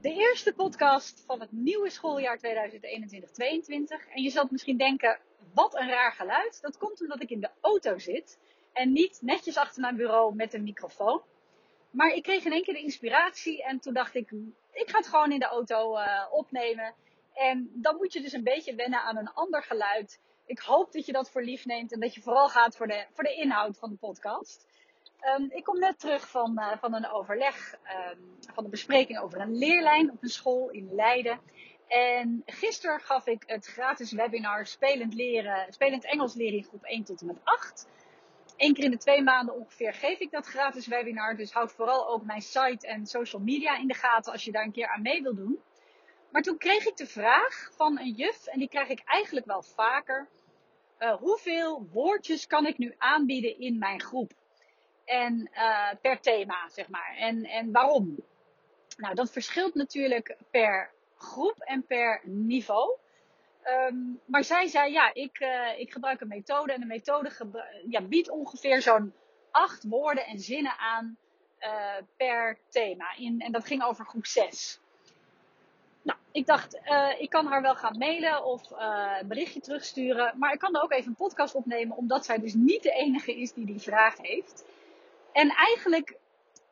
De eerste podcast van het nieuwe schooljaar 2021-2022. En je zult misschien denken, wat een raar geluid. Dat komt omdat ik in de auto zit en niet netjes achter mijn bureau met een microfoon. Maar ik kreeg in één keer de inspiratie en toen dacht ik, ik ga het gewoon in de auto uh, opnemen. En dan moet je dus een beetje wennen aan een ander geluid. Ik hoop dat je dat voor lief neemt en dat je vooral gaat voor de, voor de inhoud van de podcast. Um, ik kom net terug van, uh, van een overleg, um, van een bespreking over een leerlijn op een school in Leiden. En gisteren gaf ik het gratis webinar Spelend, leren, Spelend Engels leren in groep 1 tot en met 8. Eén keer in de twee maanden ongeveer geef ik dat gratis webinar. Dus houd vooral ook mijn site en social media in de gaten als je daar een keer aan mee wil doen. Maar toen kreeg ik de vraag van een juf, en die krijg ik eigenlijk wel vaker. Uh, hoeveel woordjes kan ik nu aanbieden in mijn groep? En uh, per thema, zeg maar. En, en waarom? Nou, dat verschilt natuurlijk per groep en per niveau. Um, maar zij zei, ja, ik, uh, ik gebruik een methode en de methode ja, biedt ongeveer zo'n acht woorden en zinnen aan uh, per thema. In, en dat ging over groep 6. Nou, ik dacht, ik kan haar wel gaan mailen of een berichtje terugsturen. Maar ik kan er ook even een podcast opnemen, omdat zij dus niet de enige is die die vraag heeft. En eigenlijk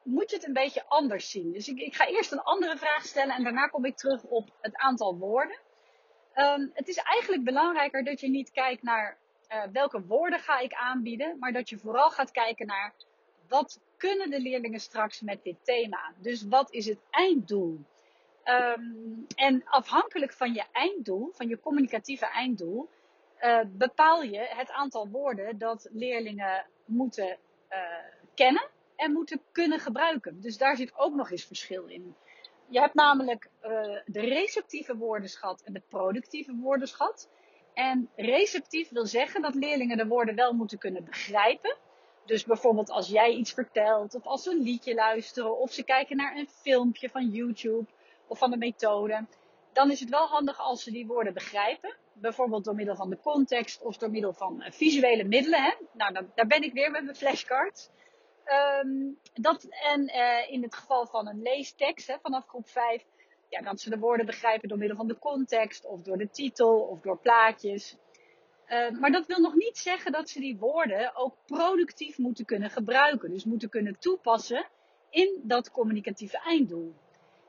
moet je het een beetje anders zien. Dus ik, ik ga eerst een andere vraag stellen en daarna kom ik terug op het aantal woorden. Um, het is eigenlijk belangrijker dat je niet kijkt naar uh, welke woorden ga ik aanbieden, maar dat je vooral gaat kijken naar wat kunnen de leerlingen straks met dit thema. Dus wat is het einddoel? Um, en afhankelijk van je einddoel, van je communicatieve einddoel, uh, bepaal je het aantal woorden dat leerlingen moeten uh, kennen en moeten kunnen gebruiken. Dus daar zit ook nog eens verschil in. Je hebt namelijk uh, de receptieve woordenschat en de productieve woordenschat. En receptief wil zeggen dat leerlingen de woorden wel moeten kunnen begrijpen. Dus bijvoorbeeld als jij iets vertelt, of als ze een liedje luisteren, of ze kijken naar een filmpje van YouTube of van de methode. Dan is het wel handig als ze die woorden begrijpen. Bijvoorbeeld door middel van de context of door middel van uh, visuele middelen. Hè? Nou, daar ben ik weer met mijn flashcards. Um, dat, en uh, in het geval van een leestekst hè, vanaf groep 5, ja, dat ze de woorden begrijpen door middel van de context, of door de titel, of door plaatjes. Uh, maar dat wil nog niet zeggen dat ze die woorden ook productief moeten kunnen gebruiken. Dus moeten kunnen toepassen in dat communicatieve einddoel.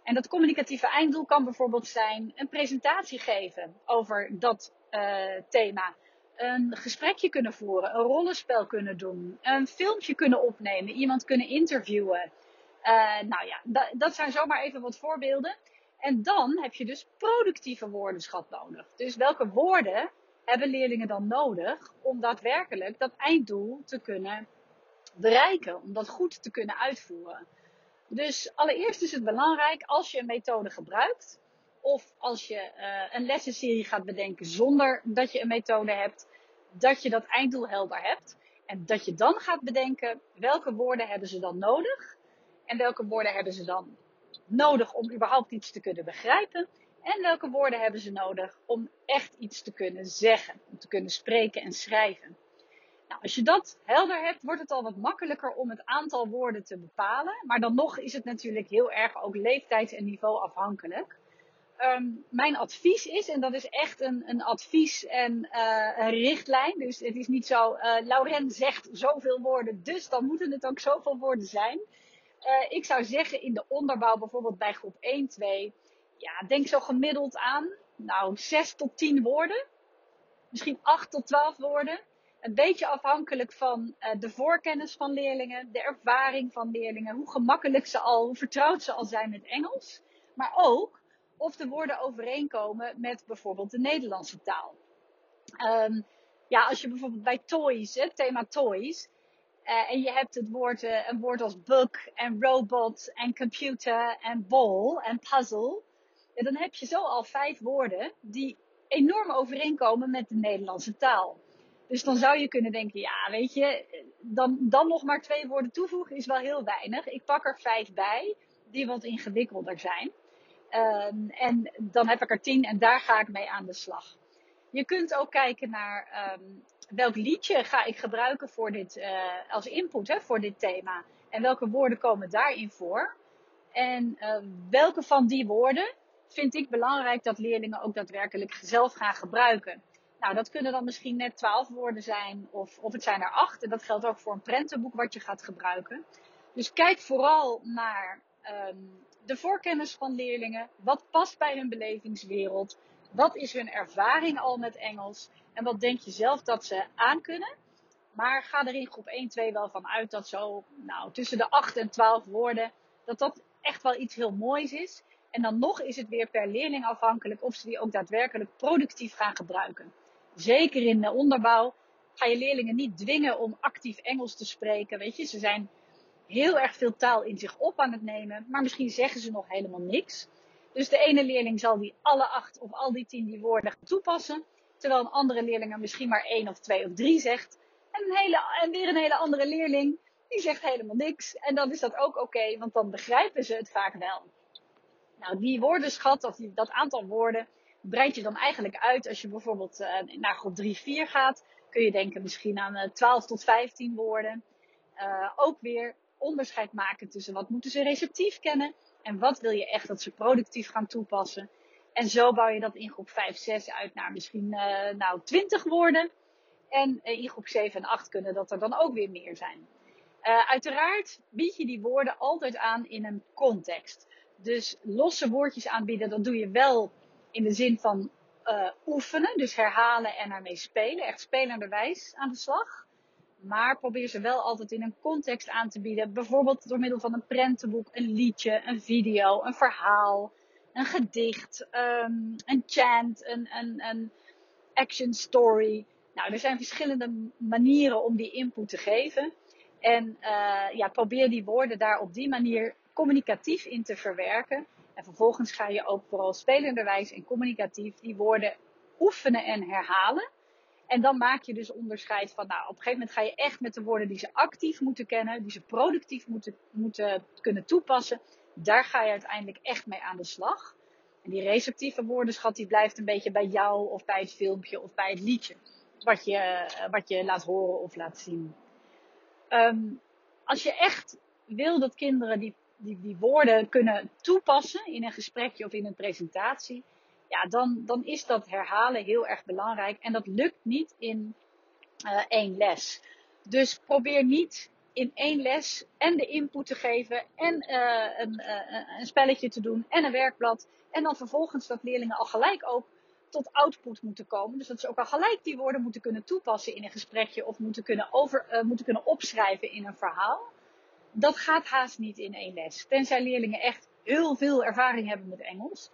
En dat communicatieve einddoel kan bijvoorbeeld zijn een presentatie geven over dat uh, thema een gesprekje kunnen voeren, een rollenspel kunnen doen, een filmpje kunnen opnemen, iemand kunnen interviewen. Uh, nou ja, dat, dat zijn zomaar even wat voorbeelden. En dan heb je dus productieve woordenschat nodig. Dus welke woorden hebben leerlingen dan nodig om daadwerkelijk dat einddoel te kunnen bereiken, om dat goed te kunnen uitvoeren. Dus allereerst is het belangrijk als je een methode gebruikt, of als je uh, een lessenserie gaat bedenken zonder dat je een methode hebt, dat je dat einddoel helder hebt. En dat je dan gaat bedenken welke woorden hebben ze dan nodig. En welke woorden hebben ze dan nodig om überhaupt iets te kunnen begrijpen. En welke woorden hebben ze nodig om echt iets te kunnen zeggen. Om te kunnen spreken en schrijven. Nou, als je dat helder hebt, wordt het al wat makkelijker om het aantal woorden te bepalen. Maar dan nog is het natuurlijk heel erg ook leeftijds- en niveau afhankelijk um, mijn advies is, en dat is echt een, een advies en uh, een richtlijn. Dus het is niet zo, uh, Lauren zegt zoveel woorden, dus dan moeten het ook zoveel woorden zijn. Uh, ik zou zeggen in de onderbouw, bijvoorbeeld bij groep 1, 2, ja, denk zo gemiddeld aan, nou, 6 tot 10 woorden. Misschien 8 tot 12 woorden. Een beetje afhankelijk van de voorkennis van leerlingen, de ervaring van leerlingen, hoe gemakkelijk ze al, hoe vertrouwd ze al zijn met Engels. Maar ook of de woorden overeenkomen met bijvoorbeeld de Nederlandse taal. Um, ja, als je bijvoorbeeld bij toys, het thema toys, uh, en je hebt het woord, uh, een woord als book en robot en computer en ball en puzzle, dan heb je zo al vijf woorden die enorm overeenkomen met de Nederlandse taal. Dus dan zou je kunnen denken, ja, weet je, dan, dan nog maar twee woorden toevoegen is wel heel weinig. Ik pak er vijf bij, die wat ingewikkelder zijn. Um, en dan heb ik er tien en daar ga ik mee aan de slag. Je kunt ook kijken naar um, welk liedje ga ik gebruiken voor dit, uh, als input hè, voor dit thema. En welke woorden komen daarin voor. En uh, welke van die woorden vind ik belangrijk dat leerlingen ook daadwerkelijk zelf gaan gebruiken. Nou, dat kunnen dan misschien net twaalf woorden zijn, of, of het zijn er acht. En dat geldt ook voor een prentenboek wat je gaat gebruiken. Dus kijk vooral naar um, de voorkennis van leerlingen. Wat past bij hun belevingswereld? Wat is hun ervaring al met Engels? En wat denk je zelf dat ze aankunnen? Maar ga er in groep 1, 2 wel van uit dat zo nou, tussen de 8 en 12 woorden, dat dat echt wel iets heel moois is. En dan nog is het weer per leerling afhankelijk of ze die ook daadwerkelijk productief gaan gebruiken. Zeker in de onderbouw ga je leerlingen niet dwingen om actief Engels te spreken. Weet je, ze zijn heel erg veel taal in zich op aan het nemen, maar misschien zeggen ze nog helemaal niks. Dus de ene leerling zal die alle acht of al die tien die woorden toepassen, terwijl een andere leerling er misschien maar één of twee of drie zegt. En, een hele, en weer een hele andere leerling, die zegt helemaal niks. En dan is dat ook oké, want dan begrijpen ze het vaak wel. Nou, die woordenschat, of die, dat aantal woorden, breid je dan eigenlijk uit als je bijvoorbeeld uh, naar groep 3, 4 gaat. Kun je denken misschien aan uh, eh, 12 tot 15 woorden. Uh, ook weer onderscheid maken tussen wat moeten ze receptief kennen en wat wil je echt dat ze productief gaan toepassen. En zo bouw je dat in groep 5, 6 uit naar misschien nou 20 woorden. En in groep 7 en 8 kunnen dat er dan ook weer meer zijn. uiteraard bied je die woorden altijd aan in een context. Dus losse woordjes aanbieden, dat doe je wel in de zin van oefenen. Dus herhalen en ermee spelen. Echt spelenderwijs aan de slag. Maar probeer ze wel altijd in een context aan te bieden. Bijvoorbeeld door middel van een prentenboek, een liedje, een video, een verhaal, een gedicht, um, een chant, een, een, een action story. Nou, er zijn verschillende manieren om die input te geven. En uh, ja, probeer die woorden daar op die manier communicatief in te verwerken. En vervolgens ga je ook vooral spelenderwijs en communicatief die woorden oefenen en herhalen. En dan maak je dus onderscheid van, nou, op een gegeven moment ga je echt met de woorden die ze actief moeten kennen, die ze productief moeten, moeten kunnen toepassen. Daar ga je uiteindelijk echt mee aan de slag. En die receptieve woordenschat, die blijft een beetje bij jou of bij het filmpje of bij het liedje. Wat je, wat je laat horen of laat zien. Um, als je echt wil dat kinderen die die, die woorden kunnen toepassen in een gesprekje of in een presentatie, ja, dan, dan is dat herhalen heel erg belangrijk. En dat lukt niet in uh, één les. Dus probeer niet in één les en de input te geven en uh, een, uh, een spelletje te doen en een werkblad. En dan vervolgens dat leerlingen al gelijk ook tot output moeten komen. Dus dat ze ook al gelijk die woorden moeten kunnen toepassen in een gesprekje of moeten kunnen, over, moeten kunnen opschrijven in een verhaal dat gaat haast niet in één les. Tenzij leerlingen echt heel veel ervaring hebben met Engels.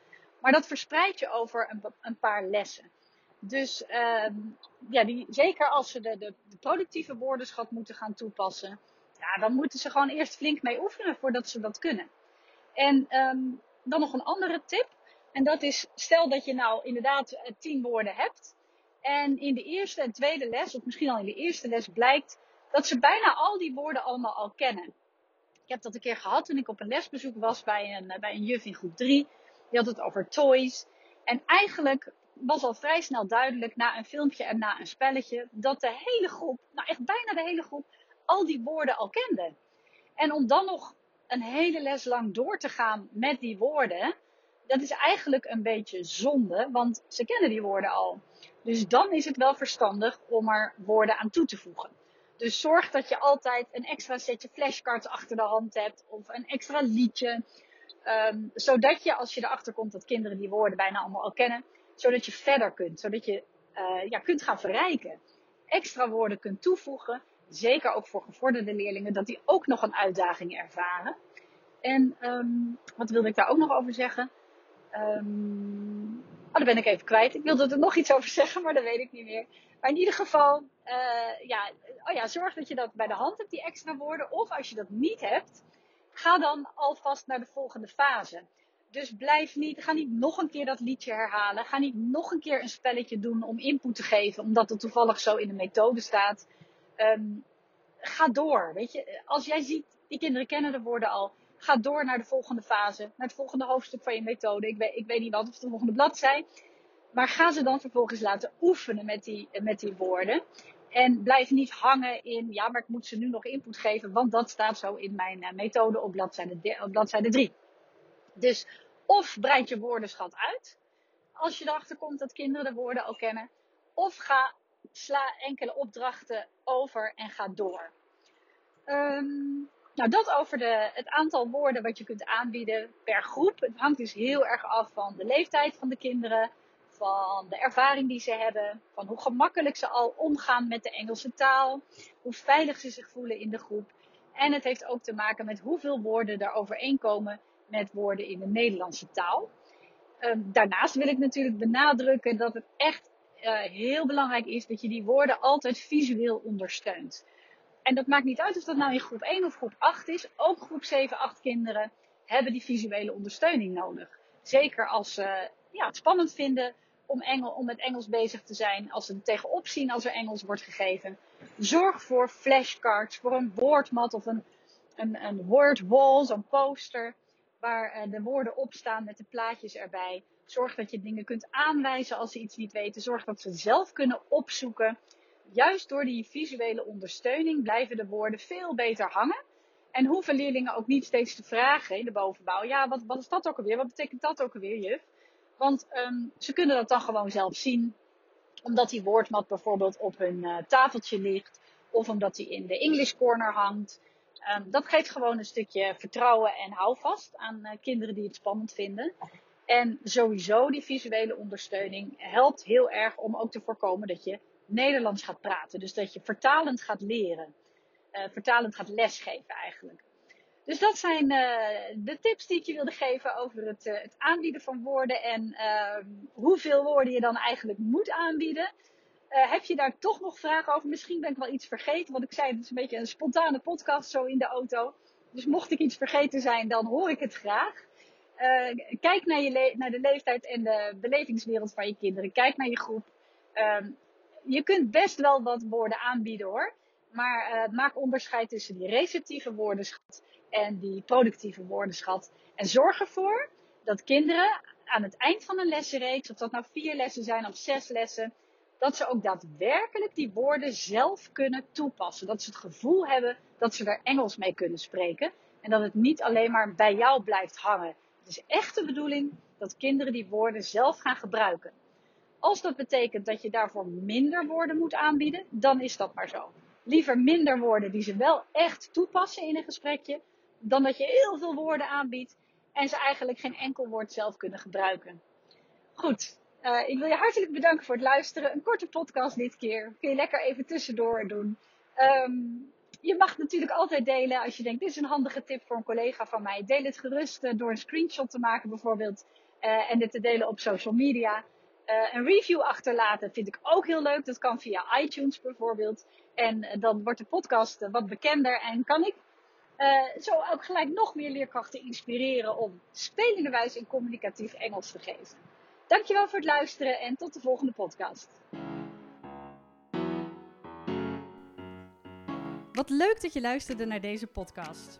Maar dat verspreid je over een, een paar lessen. Dus uh, ja, die, zeker als ze de, de, de, productieve woordenschat moeten gaan toepassen, ja, dan moeten ze gewoon eerst flink mee oefenen voordat ze dat kunnen. En um, dan nog een andere tip. En dat is, stel dat je nou inderdaad eh, tien woorden hebt. En in de eerste en tweede les, of misschien al in de eerste les, blijkt dat ze bijna al die woorden allemaal al kennen. Ik heb dat een keer gehad toen ik op een lesbezoek was bij een, bij een juf in groep 3. Die had het over toys. En eigenlijk was al vrij snel duidelijk na een filmpje en na een spelletje dat de hele groep, nou echt bijna de hele groep, al die woorden al kende. En om dan nog een hele les lang door te gaan met die woorden, dat is eigenlijk een beetje zonde, want ze kennen die woorden al. Dus dan is het wel verstandig om er woorden aan toe te voegen. Dus zorg dat je altijd een extra setje flashcards achter de hand hebt. Of een extra liedje. Um, zodat je, als je erachter komt dat kinderen die woorden bijna allemaal al kennen. Zodat je verder kunt. Zodat je uh, ja, kunt gaan verrijken. Extra woorden kunt toevoegen. Zeker ook voor gevorderde leerlingen. Dat die ook nog een uitdaging ervaren. En um, wat wilde ik daar ook nog over zeggen? Um, oh, daar ben ik even kwijt. Ik wilde er nog iets over zeggen, maar dat weet ik niet meer. Maar in ieder geval, uh, ja, oh ja, zorg dat je dat bij de hand hebt, die extra woorden. Of als je dat niet hebt, ga dan alvast naar de volgende fase. Dus blijf niet, ga niet nog een keer dat liedje herhalen. Ga niet nog een keer een spelletje doen om input te geven, omdat het toevallig zo in de methode staat. Um, ga door. Weet je, als jij ziet, die kinderen kennen de woorden al. Ga door naar de volgende fase, naar het volgende hoofdstuk van je methode. Ik weet, ik weet niet wat of de volgende bladzij. Maar ga ze dan vervolgens laten oefenen met die, met die woorden. En blijf niet hangen in, ja, maar ik moet ze nu nog input geven, want dat staat zo in mijn uh, methode op bladzijde, op bladzijde 3. Dus of breid je woordenschat uit, als je erachter komt dat kinderen de woorden al kennen. Of ga, sla enkele opdrachten over en ga door. Um, nou, dat over de, het aantal woorden wat je kunt aanbieden per groep. Het hangt dus heel erg af van de leeftijd van de kinderen, van de ervaring die ze hebben, van hoe gemakkelijk ze al omgaan met de Engelse taal, hoe veilig ze zich voelen in de groep. En het heeft ook te maken met hoeveel woorden er overeenkomen met woorden in de Nederlandse taal. Ehm, daarnaast wil ik natuurlijk benadrukken dat het echt uh, heel belangrijk is dat je die woorden altijd visueel ondersteunt. En dat maakt niet uit of dat nou in groep 1 of groep 8 is. Ook groep 7, 8 kinderen hebben die visuele ondersteuning nodig. Zeker als ze ja, het spannend vinden om, Engel, om met Engels bezig te zijn. Als ze er tegenop zien als er Engels wordt gegeven. Zorg voor flashcards, voor een woordmat of een, een, een word wall, zo'n poster. Waar uh, de woorden op staan met de plaatjes erbij. Zorg dat je dingen kunt aanwijzen als ze iets niet weten. Zorg dat ze zelf kunnen opzoeken. Juist door die visuele ondersteuning blijven de woorden veel beter hangen. En hoeven leerlingen ook niet steeds te vragen in de bovenbouw. Ja, wat, wat is dat ook alweer? Wat betekent dat ook alweer, juf? Want um, ze kunnen dat dan gewoon zelf zien. Omdat die woordmat bijvoorbeeld op hun uh, tafeltje ligt. Of omdat die in de English corner hangt. Um, dat geeft gewoon een stukje vertrouwen en houvast aan uh, kinderen die het spannend vinden. En sowieso die visuele ondersteuning helpt heel erg om ook te voorkomen dat je Nederlands gaat praten. Dus dat je vertalend gaat leren. Uh, vertalend gaat lesgeven eigenlijk. Dus dat zijn uh, de tips die ik je wilde geven over het, uh, het aanbieden van woorden en ehm, hoeveel woorden je dan eigenlijk moet aanbieden. heb je daar toch nog vragen over? Misschien ben ik wel iets vergeten, want ik zei het is een beetje een spontane podcast zo in de auto. Dus mocht ik iets vergeten zijn, dan hoor ik het graag. kijk naar, je naar de leeftijd en de belevingswereld van je kinderen. Kijk naar je groep. Ehm, je kunt best wel wat woorden aanbieden hoor. Maar maak onderscheid tussen die receptieve woordenschat en die productieve woordenschat. En zorg ervoor dat kinderen aan het eind van een lessenreeks, of dat nou vier lessen zijn of zes lessen, dat ze ook daadwerkelijk die woorden zelf kunnen toepassen. Dat ze het gevoel hebben dat ze er Engels mee kunnen spreken. En dat het niet alleen maar bij jou blijft hangen. Het is echt de bedoeling dat kinderen die woorden zelf gaan gebruiken. Als dat betekent dat je daarvoor minder woorden moet aanbieden, dan is dat maar zo. Liever minder woorden die ze wel echt toepassen in een gesprekje, dan dat je heel veel woorden aanbiedt en ze eigenlijk geen enkel woord zelf kunnen gebruiken. Goed, uh, ik wil je hartelijk bedanken voor het luisteren. Een korte podcast dit keer. Kun je lekker even tussendoor doen. Um, je mag natuurlijk altijd delen als je denkt, dit is een handige tip voor een collega van mij. Deel het gerust uh, door een screenshot te maken bijvoorbeeld. Uh, en dit te delen op social media. Een review achterlaten vind ik ook heel leuk. Dat kan via iTunes bijvoorbeeld. En dan wordt de podcast wat bekender en kan ik zo ook gelijk nog meer leerkrachten inspireren om spelenderwijs en communicatief Engels te geven. Dankjewel voor het luisteren en tot de volgende podcast. Wat leuk dat je luisterde naar deze podcast.